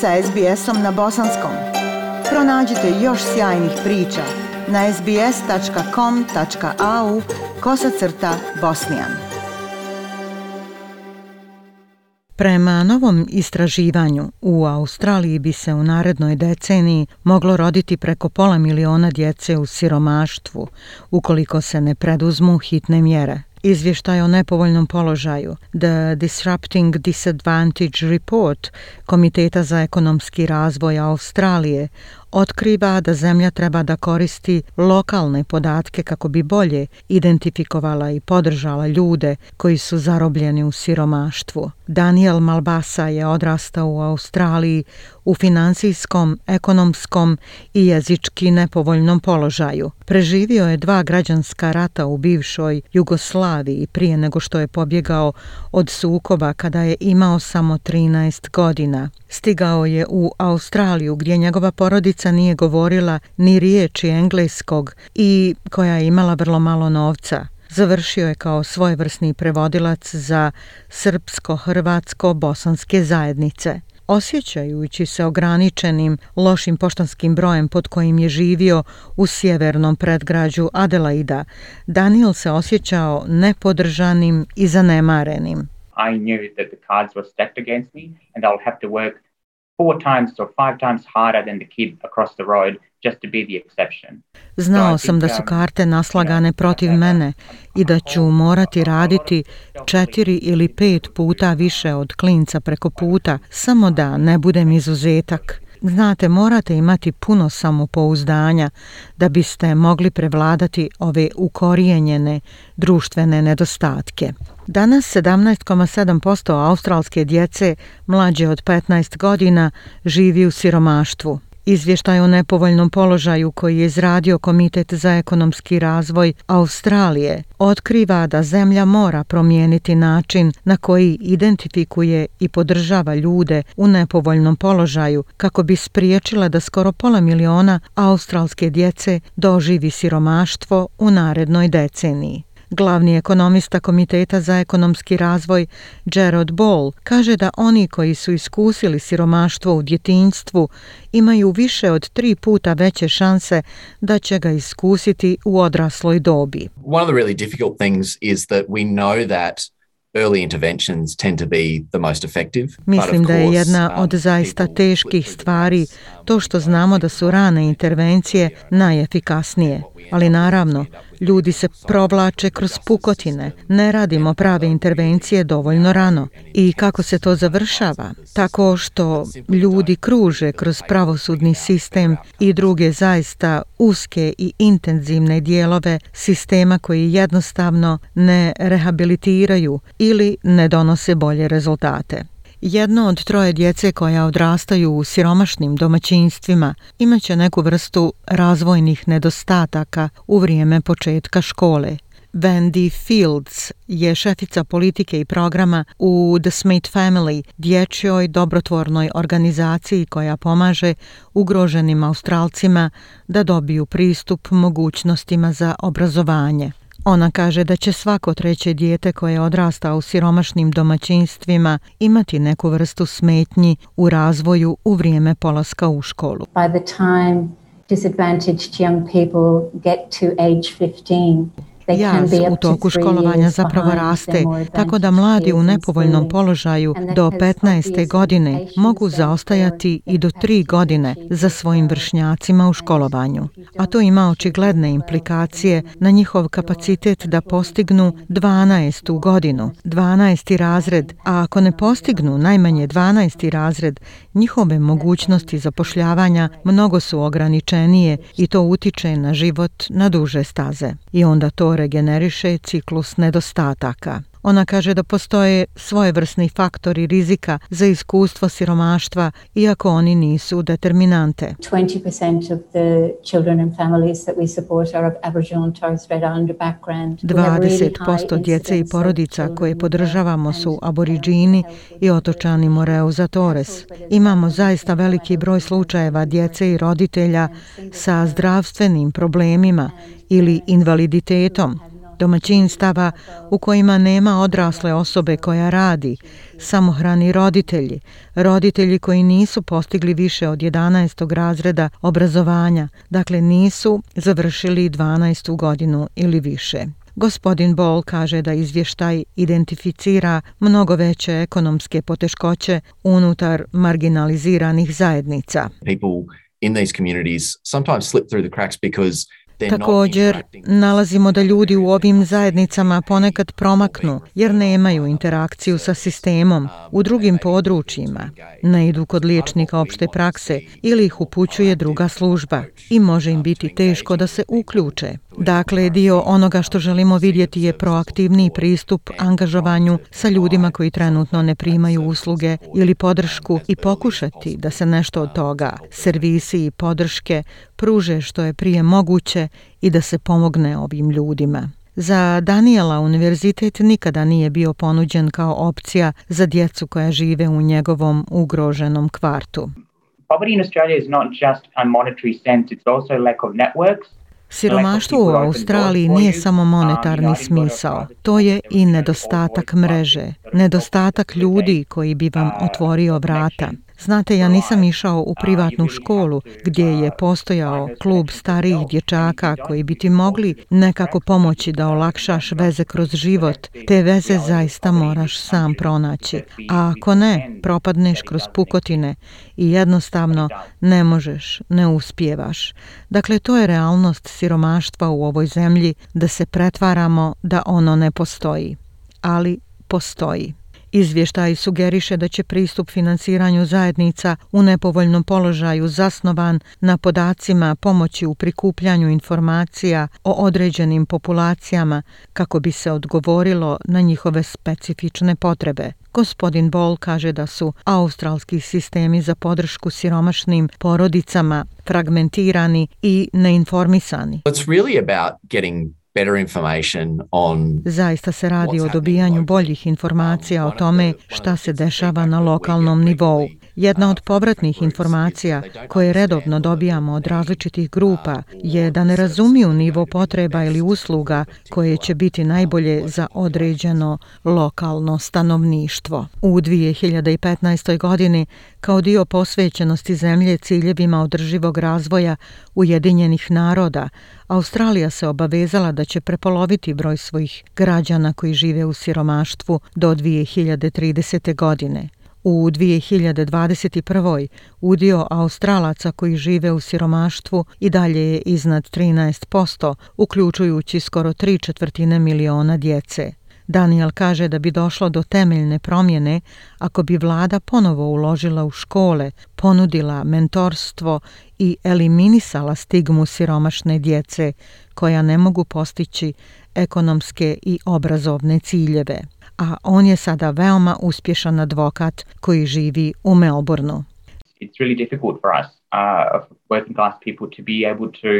sa SBS-om na bosanskom. Pronađite još sjajnih priča na sbs.com.au kosacrta bosnijan. Prema novom istraživanju, u Australiji bi se u narednoj deceniji moglo roditi preko pola miliona djece u siromaštvu, ukoliko se ne preduzmu hitne mjere izvještaj o nepovoljnom položaju The Disrupting Disadvantage Report Komiteta za ekonomski razvoj Australije otkriva da zemlja treba da koristi lokalne podatke kako bi bolje identifikovala i podržala ljude koji su zarobljeni u siromaštvu. Daniel Malbasa je odrastao u Australiji u financijskom, ekonomskom i jezički nepovoljnom položaju. Preživio je dva građanska rata u bivšoj Jugoslaviji prije nego što je pobjegao od sukoba kada je imao samo 13 godina. Stigao je u Australiju gdje njegova porodica nije govorila ni riječi engleskog i koja je imala vrlo malo novca. Završio je kao svojevrsni prevodilac za srpsko-hrvatsko-bosanske zajednice. Osjećajući se ograničenim lošim poštanskim brojem pod kojim je živio u sjevernom predgrađu Adelaida, Daniel se osjećao nepodržanim i zanemarenim. I knew that the cards were stacked against me and I'll have to work four times or five times harder than the kid across the road just to be the exception. Znao sam da su um, karte naslagane protiv mene i da ću morati raditi četiri ili pet puta više od klinca preko puta, samo da ne budem izuzetak. Znate, morate imati puno samopouzdanja da biste mogli prevladati ove ukorijenjene društvene nedostatke. Danas 17,7% australske djece mlađe od 15 godina živi u siromaštvu. Izvještaj o nepovoljnom položaju koji je izradio Komitet za ekonomski razvoj Australije otkriva da zemlja mora promijeniti način na koji identifikuje i podržava ljude u nepovoljnom položaju kako bi spriječila da skoro pola miliona australske djece doživi siromaštvo u narednoj deceniji. Glavni ekonomista Komiteta za ekonomski razvoj Gerard Ball kaže da oni koji su iskusili siromaštvo u djetinjstvu imaju više od tri puta veće šanse da će ga iskusiti u odrasloj dobi. One of the really difficult things is that we know that early interventions tend to be the most effective. Mislim da je jedna um, od zaista teških stvari to što znamo da su rane intervencije najefikasnije. Ali naravno, ljudi se provlače kroz pukotine, ne radimo prave intervencije dovoljno rano. I kako se to završava? Tako što ljudi kruže kroz pravosudni sistem i druge zaista uske i intenzivne dijelove sistema koji jednostavno ne rehabilitiraju ili ne donose bolje rezultate. Jedno od troje djece koja odrastaju u siromašnim domaćinstvima imaće neku vrstu razvojnih nedostataka u vrijeme početka škole. Wendy Fields je šefica politike i programa u The Smith Family, dječjoj dobrotvornoj organizaciji koja pomaže ugroženim Australcima da dobiju pristup mogućnostima za obrazovanje. Ona kaže da će svako treće dijete koje odrasta u siromašnim domaćinstvima imati neku vrstu smetnji u razvoju u vrijeme polaska u školu. By the time disadvantaged young people get to age 15, Jaz u toku školovanja zapravo raste, tako da mladi u nepovoljnom položaju do 15. godine mogu zaostajati i do 3 godine za svojim vršnjacima u školovanju. A to ima očigledne implikacije na njihov kapacitet da postignu 12. godinu, 12. razred, a ako ne postignu najmanje 12. razred, njihove mogućnosti zapošljavanja mnogo su ograničenije i to utiče na život na duže staze. I onda to regeneriše ciklus nedostataka. Ona kaže da postoje svojevrsni faktori rizika za iskustvo siromaštva, iako oni nisu determinante. 20% of the children and families that we support are of Aboriginal and Torres Strait Islander background. 20% djece i porodica koje podržavamo su aboriđini i otočani Moreuza Torres. Imamo zaista veliki broj slučajeva djece i roditelja sa zdravstvenim problemima ili invaliditetom domaćinstava u kojima nema odrasle osobe koja radi, samohrani roditelji, roditelji koji nisu postigli više od 11. razreda obrazovanja, dakle nisu završili 12. godinu ili više. Gospodin Bol kaže da izvještaj identificira mnogo veće ekonomske poteškoće unutar marginaliziranih zajednica. People in these communities sometimes slip through the cracks because Također, nalazimo da ljudi u ovim zajednicama ponekad promaknu jer nemaju interakciju sa sistemom u drugim područjima, ne idu kod liječnika opšte prakse ili ih upućuje druga služba i može im biti teško da se uključe. Dakle, dio onoga što želimo vidjeti je proaktivni pristup angažovanju sa ljudima koji trenutno ne primaju usluge ili podršku i pokušati da se nešto od toga, servisi i podrške, pruže što je prije moguće i da se pomogne ovim ljudima. Za Daniela univerzitet nikada nije bio ponuđen kao opcija za djecu koja žive u njegovom ugroženom kvartu. Poverty in Australia is not just a monetary sense, it's also lack of networks. Siromaštvo u Australiji nije samo monetarni smisao, to je i nedostatak mreže, nedostatak ljudi koji bi vam otvorio vrata. Znate, ja nisam išao u privatnu školu gdje je postojao klub starijih dječaka koji bi ti mogli nekako pomoći da olakšaš veze kroz život. Te veze zaista moraš sam pronaći. A ako ne, propadneš kroz pukotine i jednostavno ne možeš, ne uspijevaš. Dakle, to je realnost siromaštva u ovoj zemlji da se pretvaramo da ono ne postoji. Ali postoji. Izvještaj sugeriše da će pristup financiranju zajednica u nepovoljnom položaju zasnovan na podacima pomoći u prikupljanju informacija o određenim populacijama kako bi se odgovorilo na njihove specifične potrebe. Gospodin Bol kaže da su australski sistemi za podršku siromašnim porodicama fragmentirani i neinformisani. It's really about getting better information on Zaista se radi o dobijanju boljih informacija o tome šta se dešava na lokalnom nivou. Jedna od povratnih informacija koje redovno dobijamo od različitih grupa je da ne razumiju nivo potreba ili usluga koje će biti najbolje za određeno lokalno stanovništvo. U 2015. godini, kao dio posvećenosti zemlje ciljevima održivog razvoja Ujedinjenih naroda, Australija se obavezala da će prepoloviti broj svojih građana koji žive u siromaštvu do 2030. godine. U 2021. udio Australaca koji žive u siromaštvu i dalje je iznad 13%, uključujući skoro tri četvrtine miliona djece. Daniel kaže da bi došlo do temeljne promjene ako bi vlada ponovo uložila u škole, ponudila mentorstvo i eliminisala stigmu siromašne djece koja ne mogu postići ekonomske i obrazovne ciljeve a on je sada veoma uspješan advokat koji živi u Melbourneu. It's really difficult for us, uh, working class people, to be able to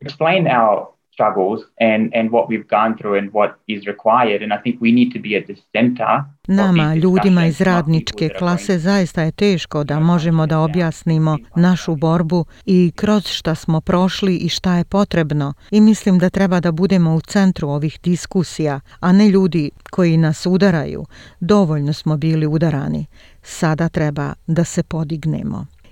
explain our struggles and and what we've gone through and what is required and i think we need to be at the center Nama, ljudima iz radničke klase, zaista je teško da možemo da objasnimo našu borbu i kroz šta smo prošli i šta je potrebno. I mislim da treba da budemo u centru ovih diskusija, a ne ljudi koji nas udaraju. Dovoljno smo bili udarani. Sada treba da se podignemo.